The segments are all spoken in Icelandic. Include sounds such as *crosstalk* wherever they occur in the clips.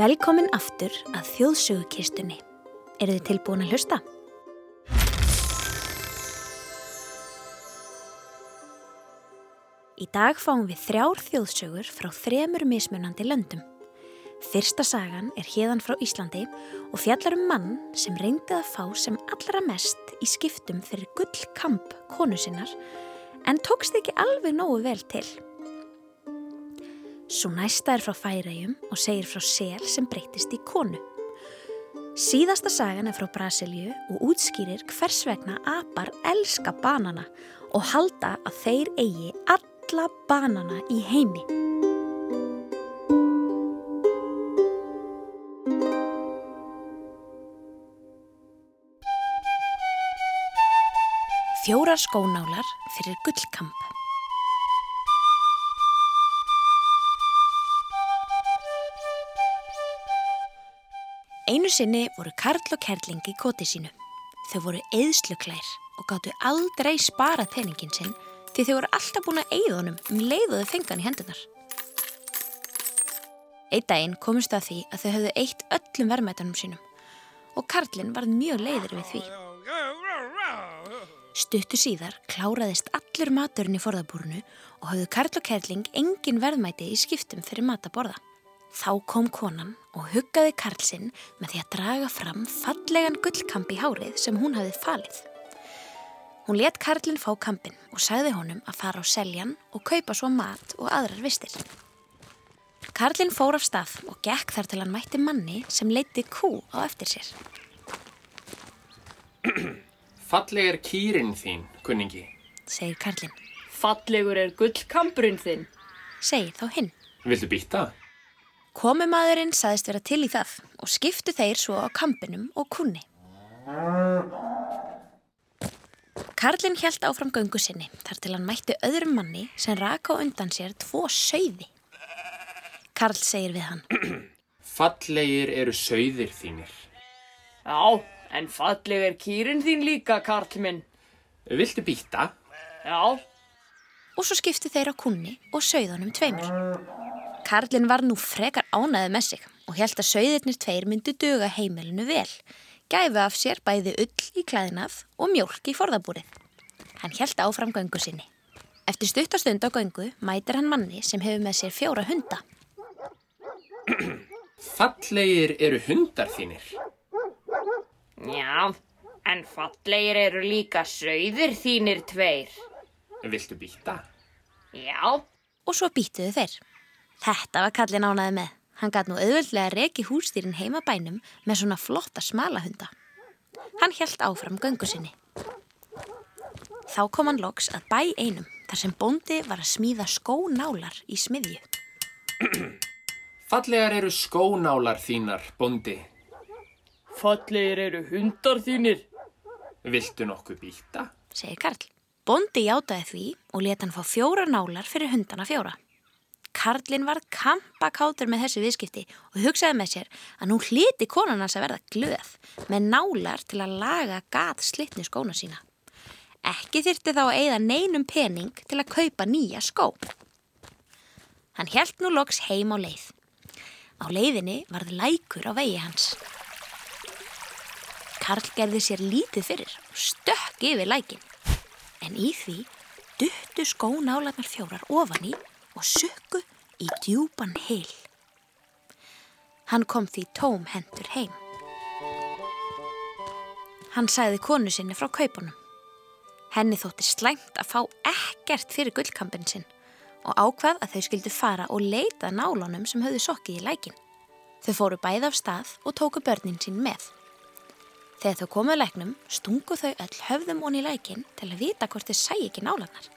Velkomin aftur að þjóðsögukistunni. Eru þið tilbúin að hlusta? Í dag fáum við þrjár þjóðsögur frá þremur mismunandi löndum. Fyrsta sagan er hérðan frá Íslandi og fjallar um mann sem reyndið að fá sem allra mest í skiptum fyrir gullkamp konu sinnar en tókst ekki alveg nógu vel til. Svo næsta er frá færæjum og segir frá sel sem breytist í konu. Síðasta sagan er frá Brasilju og útskýrir hvers vegna apar elska banana og halda að þeir eigi alla banana í heimi. Fjórar skónálar fyrir gullkamp. Einu sinni voru Karl og Kerling í koti sínu. Þau voru eðsluklær og gáttu aldrei spara peningin sinn því þau voru alltaf búin að eigða honum um leiðuðu fengan í hendunar. Eitt daginn komist það því að þau höfðu eitt öllum verðmætanum sínum og Karlinn varð mjög leiður við því. Stuttu síðar kláraðist allur maturinn í forðabúrunu og höfðu Karl og Kerling engin verðmæti í skiptum fyrir mataborða. Þá kom konan og huggaði Karlsinn með því að draga fram fallegan gullkamp í hárið sem hún hafið falið. Hún let Karlinn fá kampin og sagði honum að fara á seljan og kaupa svo mat og aðrar vistir. Karlinn fór af stað og gekk þar til hann mætti manni sem leiti kú á eftir sér. *clears throat* Falleg er kýrin þín, kunningi. Segir Karlinn. Fallegur er gullkampurinn þinn. Segir þá hinn. Viltu býta? Komumadurinn saðist vera til í það og skiptu þeir svo á kampinum og kunni. Karlinn hjælt áfram göngu sinni þar til hann mætti öðrum manni sem raka undan sér tvo sauði. Karl segir við hann. *clears throat* Fallegir eru sauðir þínir. Já, en falleg er kýrin þín líka, Karl minn. Viltu býta? Já, Og svo skiptu þeir á kunni og sauðunum tveimur. Karlinn var nú frekar ánaði með sig og held að sauðirnir tveir myndu duga heimilinu vel. Gæfi af sér bæði ull í klæðinað og mjólk í forðabúrið. Hann held áfram göngu sinni. Eftir stuttastund á göngu mætir hann manni sem hefur með sér fjóra hunda. Fallegir eru hundar þínir. já, en fallegir eru líka sauðir þínir tveir. Viltu býta? Já, Og svo býtuðu þeir. Þetta var kallin ánaði með. Hann gat nú auðvöldlega reki hústýrin heima bænum með svona flotta smalahunda. Hann held áfram göngu sinni. Þá kom hann loks að bæ einum þar sem bóndi var að smíða skónálar í smiðju. Fallegar eru skónálar þínar, bondi. fallegir eru hundar þínir. Viltu nokkuð býta? segir Karl. Bóndi játaði því og let hann fá fjóra nálar fyrir hundana fjóra. Karlinn var kampakátur með þessu viðskipti og hugsaði með sér að nú hliti konan hans að verða glöð með nálar til að laga gat slitni skóna sína. Ekki þyrti þá að eigða neinum pening til að kaupa nýja skó. Hann held nú loks heim á leið. Á leiðinni varð lækur á vegi hans. Karl gerði sér lítið fyrir og stökk yfir lækin. En í því duttu skónálarnar fjórar ofan í og sukku í djúpan heil. Hann kom því tóm hendur heim. Hann sagði konu sinni frá kaupunum. Henni þótti slæmt að fá ekkert fyrir gullkampin sinn og ákvað að þau skildu fara og leita nálunum sem höfðu sokkið í lækin. Þau fóru bæð af stað og tóku börnin sín með. Þegar þau komuð læknum stungu þau öll höfðum onni í lækin til að vita hvort þau sæ ekki nálanar.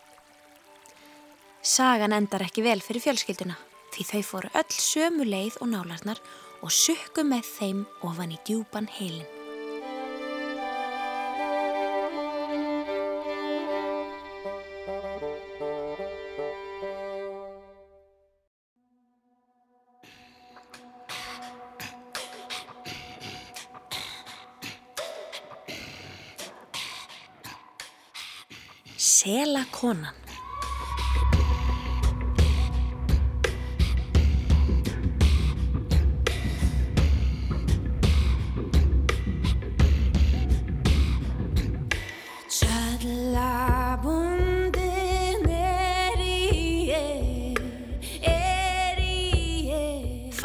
Sagan endar ekki vel fyrir fjölskylduna því þau fóru öll sömu leið og nálarnar og sukku með þeim ofan í djúpan heilin. Sela konan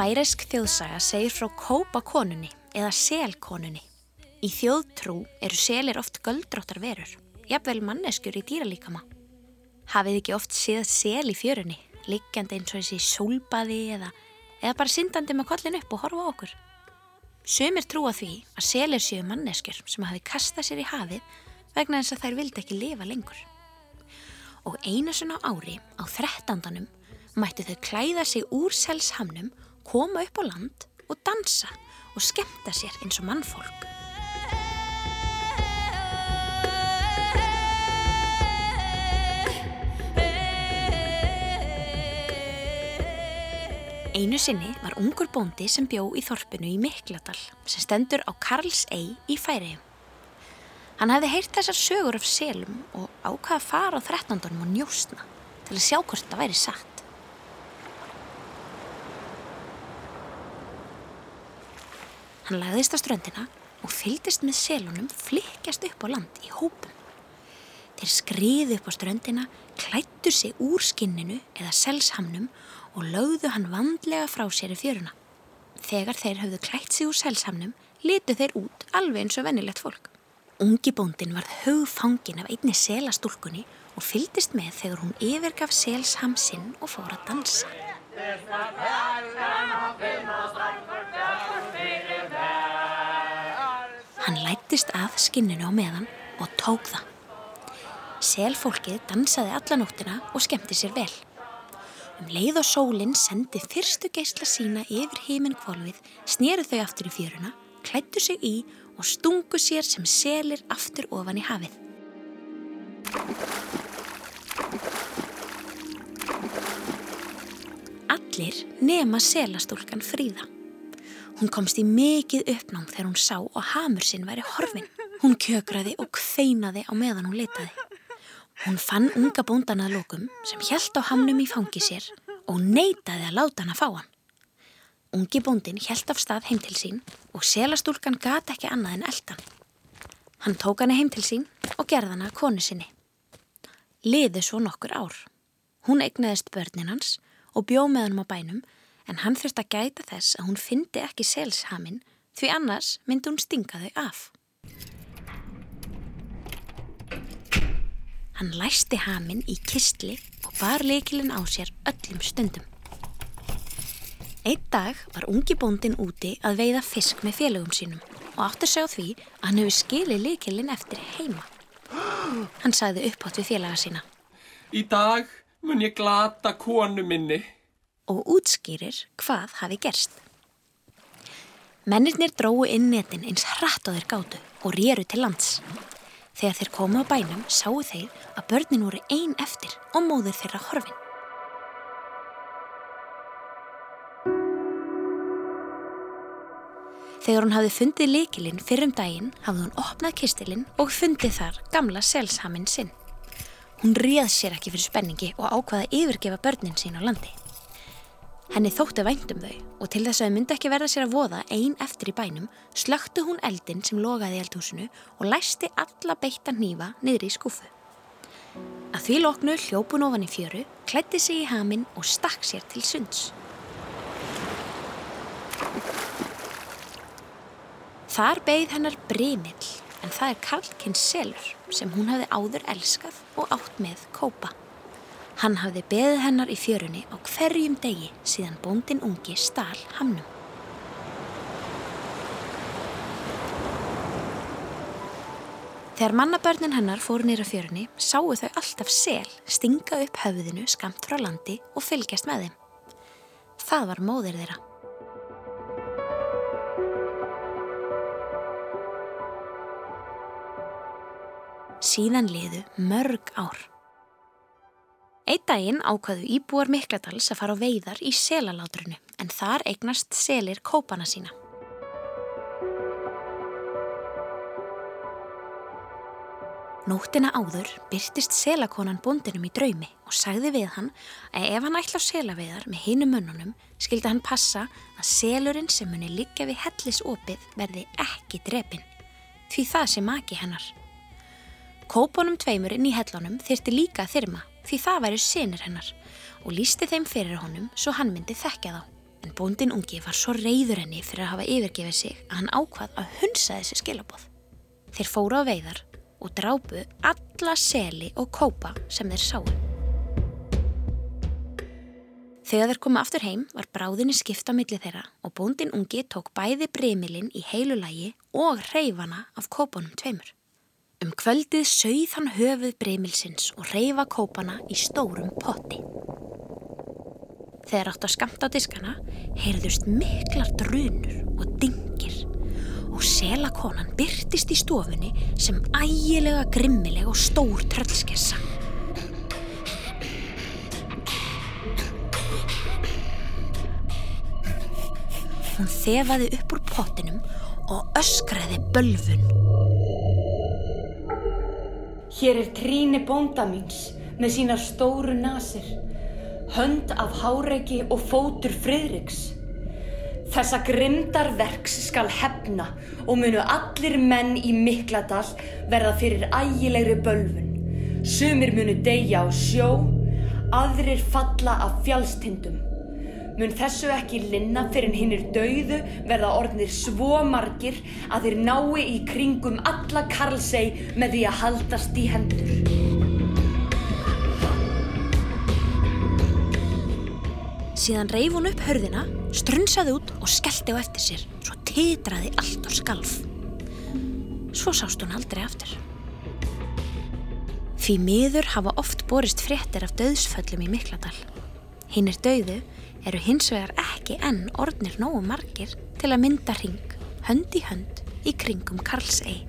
Færesk þjóðsaga segir frá kópakonunni eða selkonunni. Í þjóðtrú eru selir oft göldróttar verur, jafnvel manneskjur í dýralíkama. Hafið ekki oft séð sel í fjörunni, liggjandi eins og þessi sólbaði eða, eða bara syndandi með kollin upp og horfa á okkur. Sumir trúa því að selir séu manneskjur sem hafi kastað sér í hafið vegna þess að þær vildi ekki lifa lengur. Og einu svona ári á þrettandanum mættu þau klæða sig úr selshamnum, koma upp á land og dansa og skemta sér eins og mannfólk. Einu sinni var ungur bóndi sem bjó í þorpinu í Mikladal sem stendur á Karlsey í Færiðum. Hann hefði heyrt þessar sögur af selum og ákvaða að fara á þrettandunum og njóstna til að sjá hvort það væri satt. Hann lagðist á ströndina og fylgdist með selunum flikkjast upp á land í hópum. Þeir skriðu upp á ströndina, klættu sig úr skinninu eða selshamnum og lögðu hann vandlega frá sér í fjöruna. Þegar þeir höfðu klætt sig úr selshamnum, litu þeir út alveg eins og vennilegt fólk. Ungi bóndin varð högfangin af einni selastúlkunni og fyldist með þegar hún yfirgaf selshamsinn og fór að dansa. Lættist að skinninu á meðan og tók það. Selfólkið dansaði alla nóttina og skemmti sér vel. Um leið og sólinn sendi fyrstu geysla sína yfir heiminn kvolvið, sneru þau aftur í fjöruna, klættu sig í og stungu sér sem selir aftur ofan í hafið. Allir nema selastúlkan fríða. Hún komst í mikið uppnám þegar hún sá og hamur sinn væri horfin. Hún kjökraði og kveinaði á meðan hún letaði. Hún fann unga bóndan að lókum sem hjælt á hamnum í fangi sér og neytaði að láta hann að fá hann. Ungi bóndin hjælt af stað heim til sín og selastúlkan gata ekki annað en eldan. Hann tók hana heim til sín og gerði hana konu sinni. Liði svo nokkur ár. Hún eignaðist börnin hans og bjó með hann á bænum en hann þurfti að gæta þess að hún fyndi ekki selshaminn því annars myndi hún stinga þau af. Hann læsti haminn í kistli og bar leikilinn á sér öllum stundum. Einn dag var ungi bóndin úti að veiða fisk með félögum sínum og átti að segja því að hann hefur skilið leikilinn eftir heima. Hann sagði upphátt við félaga sína. Í dag mun ég glata konu minni. Og útskýrir hvað hafi gerst. Mennirnir dróu inn netin eins hratt á þeir gátu og rýru til lands. Þegar þeir komu á bænum sáu þeir að börnin voru ein eftir og móður þeirra horfin. Þegar hún hafði fundið likilinn fyrrum daginn hafði hún opnað kistilinn og fundið þar gamla selshaminn sinn. Hún réð sér ekki fyrir spenningi og ákvaða að yfirgefa börnin sín á landi. Henni þótti vænt um þau og til þess að þau myndi ekki verða sér að voða ein eftir í bænum slöktu hún eldin sem logaði í eldhúsinu og læsti alla beittan hnífa niður í skúfu. Að því loknu hljópun ofan í fjöru, klætti sig í haminn og stakk sér til sunds. Þar beigð hennar bremill en það er Karlkins selur sem hún hafði áður elskað og átt með kópa. Hann hafði beðið hennar í fjörunni á hverjum degi síðan bóndin ungi stál hamnum. Þegar mannabörnin hennar fóru nýra fjörunni sáu þau alltaf sel stinga upp höfðinu skamt frá landi og fylgjast með þeim. Það var móðir þeirra. Síðan liðu mörg ár. Eitt daginn ákvaðu íbúar Mikladals að fara á veiðar í selalátrunu en þar eignast selir kópana sína. Nóttina áður byrtist selakonan bóndinum í draumi og sagði við hann að ef hann ætla á selaveiðar með hinu mönnunum skildi hann passa að selurinn sem muni liggja við hellisopið verði ekki drepin, því það sé maki hennar. Kópunum tveimur inn í hellunum þyrti líka þyrma því það væri sinir hennar og lísti þeim fyrir honum svo hann myndi þekkja þá. En bóndin ungi var svo reyður henni fyrir að hafa yfirgefið sig að hann ákvað að hunsa þessi skilabóð. Þeir fóru á veiðar og drápu alla seli og kópa sem þeir sáu. Þegar þeir koma aftur heim var bráðinni skipta millir þeirra og bóndin ungi tók bæði breymilinn í heilulægi og reyfana af kópunum tveimur. Um kvöldið sögð hann höfuð breymilsins og reyfa kópana í stórum potti. Þegar átt að skamta á diskana heyrðust miklar drunur og dingir og selakonan byrtist í stofunni sem ægilega grimmileg og stór tröllskessa. Hún þefaði upp úr pottinum og öskraði bölfun. Hér er tríni bónda míns með sína stóru nasir, hönd af háreiki og fótur friðriks. Þessa grimdarverks skal hefna og munu allir menn í Mikladal verða fyrir ægilegri bölfun. Sumir munu deyja á sjó, aðrir falla af fjálstindum. Mun þessu ekki linna fyrir hinnir dauðu verða orðnir svo margir að þeir nái í kringum alla Karlsey með því að haldast í hendur. Síðan reif hún upp hörðina, strunsaði út og skellti á eftir sér, svo titraði allt og skalf. Svo sást hún aldrei aftur. Því miður hafa oft borist fréttir af döðsföllum í Mikladal. Hinn er döðu eru hins vegar ekki enn orðnir nógu margir til að mynda ring, hönd í hönd, í kringum Karlsey.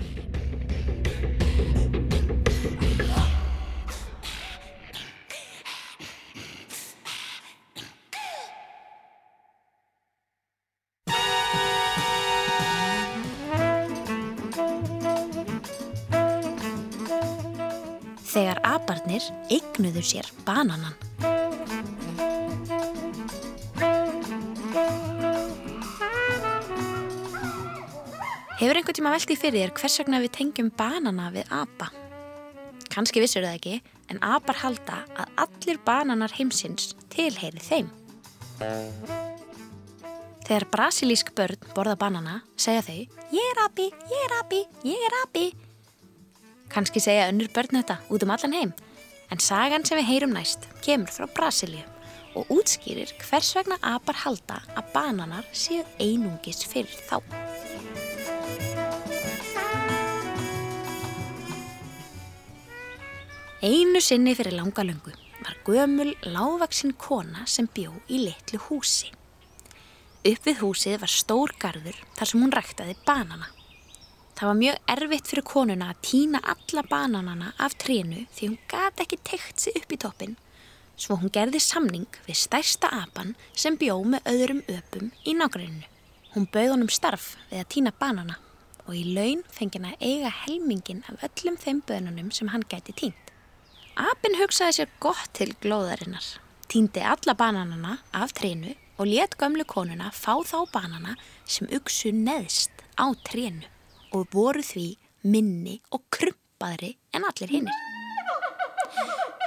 Þegar aparnir eignuðu sér bananan. Hefur einhvern tíma veltið fyrir þér hvers vegna við tengjum banana við apa? Kanski vissur það ekki, en apar halda að allir bananar heimsins tilheyri þeim. Þegar brasilísk börn borða banana, segja þau Ég er api, ég er api, ég er api. Kanski segja önnur börn þetta út um allan heim, en sagan sem við heyrum næst kemur frá Brasilíu og útskýrir hvers vegna apar halda að bananar séu einungis fyrir þá. Einu sinni fyrir langa löngu var gömul lágvaksinn kona sem bjó í litlu húsi. Upp við húsið var stór garður þar sem hún ræktaði banana. Það var mjög erfitt fyrir konuna að týna alla bananana af trénu því hún gati ekki tekt sig upp í toppin. Svo hún gerði samning við stærsta apan sem bjó með öðrum öpum í nágruninu. Hún bauð honum starf við að týna banana og í laun fengi hann að eiga helmingin af öllum þeim bönunum sem hann gæti týnt. Apinn hugsaði sér gott til glóðarinnar, týndi alla bananana af trénu og let gömlu konuna fá þá banana sem uksu neðst á trénu og voru því minni og krumpaðri en allir hinnir.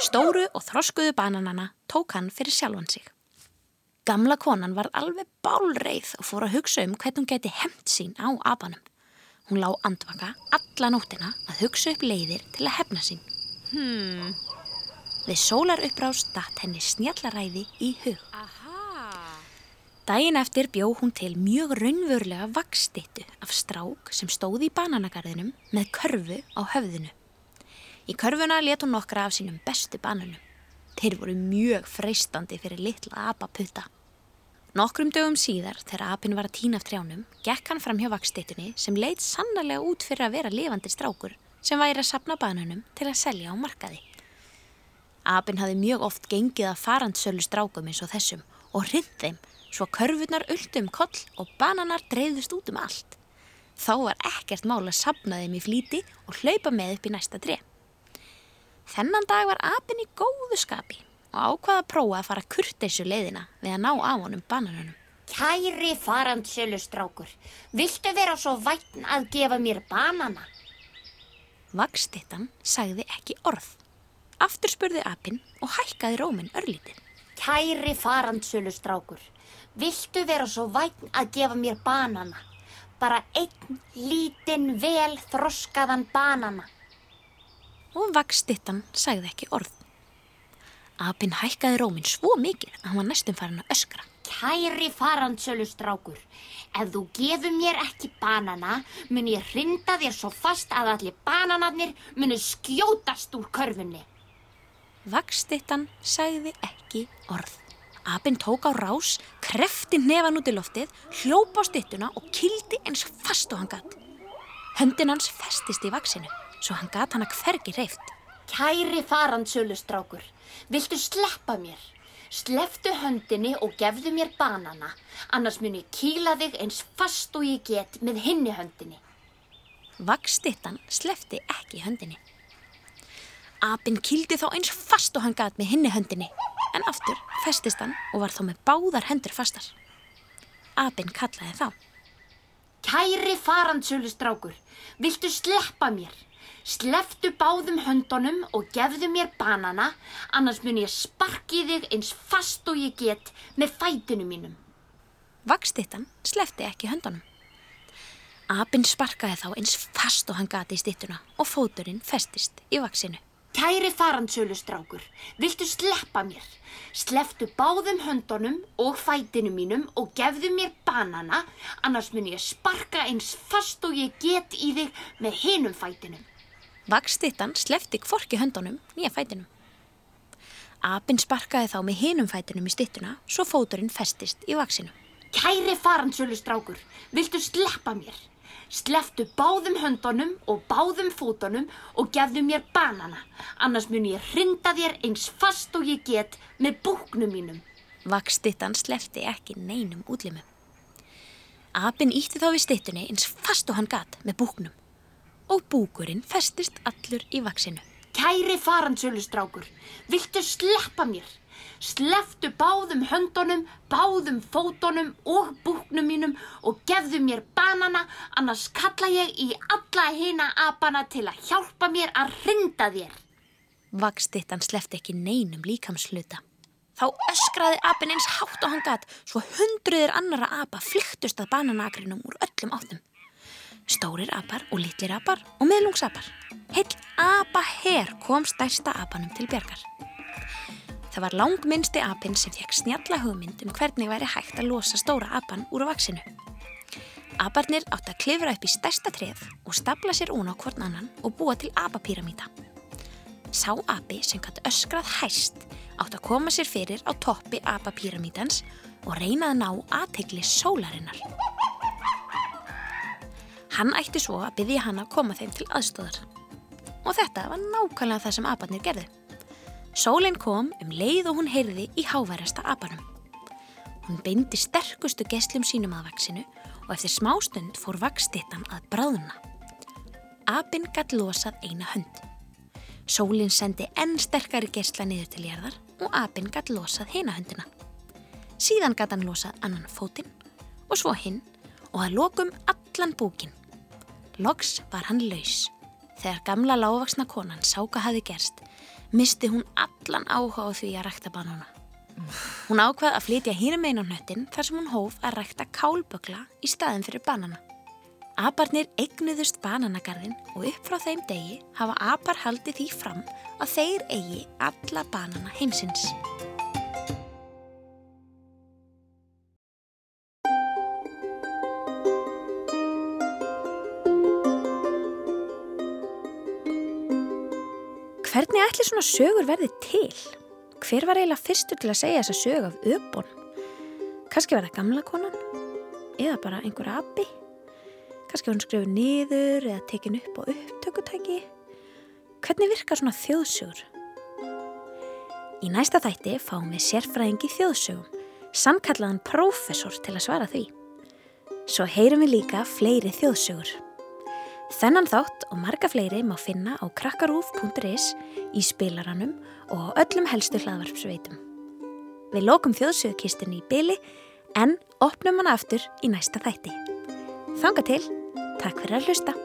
Stóru og þroskuðu bananana tók hann fyrir sjálfan sig. Gamla konan var alveg bálreið og fór að hugsa um hvernig hún geti hemt sín á abanum. Hún lá andvaka alla nóttina að hugsa upp leiðir til að hefna sín. Hmm, Við sólar upprást datt henni snjallaræði í hug. aha. Dæin eftir bjó hún til mjög raunverulega vakstittu af strák sem stóði í bananagarðinum með körfu á höfðinu. Í körfuna let hún nokkra af sínum bestu bananum. Þeir voru mjög freistandi fyrir litla apaputta. Nokkrum dögum síðar, þegar apinn var að týna af trjánum, gekk hann fram hjá vakstittunni sem leit sannarlega út fyrir að vera lifandi strákur sem væri að sapna bananum til að selja á markaði. Apinn hafði mjög oft gengið að farandsölu strákum eins og þessum og hrind þeim svo körfurnar uldu um koll og bananar dreifðust út um allt. Þá var ekkert mál að sapna þeim í flíti og hlaupa með upp í næsta tre. Þennan dag var apinn í góðu skapi og ákvaða að prófa að fara kurteisu leiðina við að ná á honum bananunum. Kæri farandsölu strákur, viltu vera svo vætn að gefa mér banana? Vakstittan sagði ekki orð. Aftur spurði apinn og hækkaði róminn örlítið. Kæri farandsölu strákur, Viltu vera svo vætn að gefa mér banana? Bara einn lítinn vel þroskaðan banana. Og vakstittan sagði ekki orð. Apinn hækkaði rómin svo mikið að hann var næstum farin að öskra. Kæri farandsölustrákur, ef þú gefur mér ekki banana, mun ég hrinda þér svo fast að allir bananarnir munu skjótast úr körfunni. Vakstittan sagði ekki orð. Apinn tók á rás, krefti nefan út í loftið, hljóp á stittuna og kildi eins fast og hann gatt. Höndin hans festist í vaksinu, svo hann gatt hann að hvergi reyft. Kæri farandsölustrákur, viltu sleppa mér? Sleftu höndinni og gefðu mér banana, annars mun ég kýla þig eins fast og ég get með hinni höndinni. Vakstittan slefti ekki höndinni. Apinn kildi þá eins fast og hann gat með hinni höndinni, en aftur festist hann og var þá með báðar hendur fastar. Apinn kallaði þá. Kæri farandsölustrákur, viltu sleppa mér? Sleftu báðum höndunum og gefðu mér banana, annars mun ég sparki þig eins fast og ég get með fætinu mínum. Vakstittan slefti ekki höndunum. Apinn sparkaði þá eins fast og hann gati í stittuna og fóturinn festist í vaksinu. Kæri farandsölustrákur, viltu sleppa mér? Sleftu báðum höndunum og fætinu mínum og gefðu mér banana, annars mun ég sparka eins fast og ég get í þig með hinum fætinum. Vakstittan slefti kvorki höndunum nýja fætinum. Apinn sparkaði þá með hinum fætinum í stittuna svo fóturinn festist í vaksinu. Kæri farandsölustrákur, viltu sleppa mér? Sleftu báðum höndunum og báðum fótunum og gefðu mér banana, annars mun ég hrinda þér eins fast og ég get með búknum mínum. Vakstittan slefti ekki neinum útlimum. Apinn ítti þá við stittunni eins fast og hann gat með búknum og búkurinn festist allur í vaksinu. Kæri farandsölustrákur, viltu sleppa mér? Sleftu báðum höndunum, báðum fótunum og búknum mínum og gefðu mér banana, annars kalla ég í alla hina apana til að hjálpa mér að hrinda þér. Vakstittan slefti ekki neinum líkamsluta. Þá öskraði apinn eins hátt og hann gat svo hundruðir annara apa flyktust að bananakrinum úr öllum áttum. Stórir apar og litlir apar og miðlungsapar. Heill apa her kom stærsta apanum til bjargar. Það var langminnsti apinn sem fekk snjalla hugmynd um hvernig væri hægt að losa stóra apan úr vaksinu. Aparnir átt að klifra upp í stærsta treð og stapla sér ún á hvorn annan og búa til apapíramíta. Sá api sem gætt öskrað hæst átt að koma sér fyrir á toppi apapíramítans og reyna að ná aðtegli sólarinnar. Hann ætti svo að byggja hann að koma þeim til aðstóðar. Og þetta var nákvæmlega það sem aparnir gerðu. Sólinn kom um leið og hún heyrði í háværasta aparum. Hún beindi sterkustu gesslum sínum að vaksinu og eftir smástund fór vakstittan að bráðuna. Apinn gatt losað eina hönd. Sólinn sendi enn sterkari gessla niður til jærðar og apinn gatt losað heina höndina. Síðan gatt hann losað annan fótinn og svo hinn og að lokum allan búkinn. Loks var hann laus. Þegar gamla lágvaksna konan sá hvað hafi gerst, misti hún allan áhuga á því að rækta banana. Hún ákvað að flytja hínum einu hnöttin þar sem hún hóf að rækta kálbögla í staðin fyrir banana. Aparnir eignuðust bananagarðin og upp frá þeim degi hafa apar haldið því fram að þeir eigi alla banana heimsins. Hvernig ætli svona sögur verði til? Hver var eiginlega fyrstu til að segja þessa sög af öbon? Kanski var það gamla konan? Eða bara einhver abi? Kanski var hún skrifið niður eða tekin upp á upptökutæki? Hvernig virkar svona þjóðsögur? Í næsta þætti fáum við sérfræðingi þjóðsögum, samkallaðan prófessor til að svara því. Svo heyrum við líka fleiri þjóðsögur. Þennan þátt og marga fleiri má finna á krakkarúf.is í spilaranum og öllum helstu hlaðvarpsveitum. Við lókum þjóðsögukistinni í byli en opnum hana aftur í næsta þætti. Þanga til, takk fyrir að hlusta.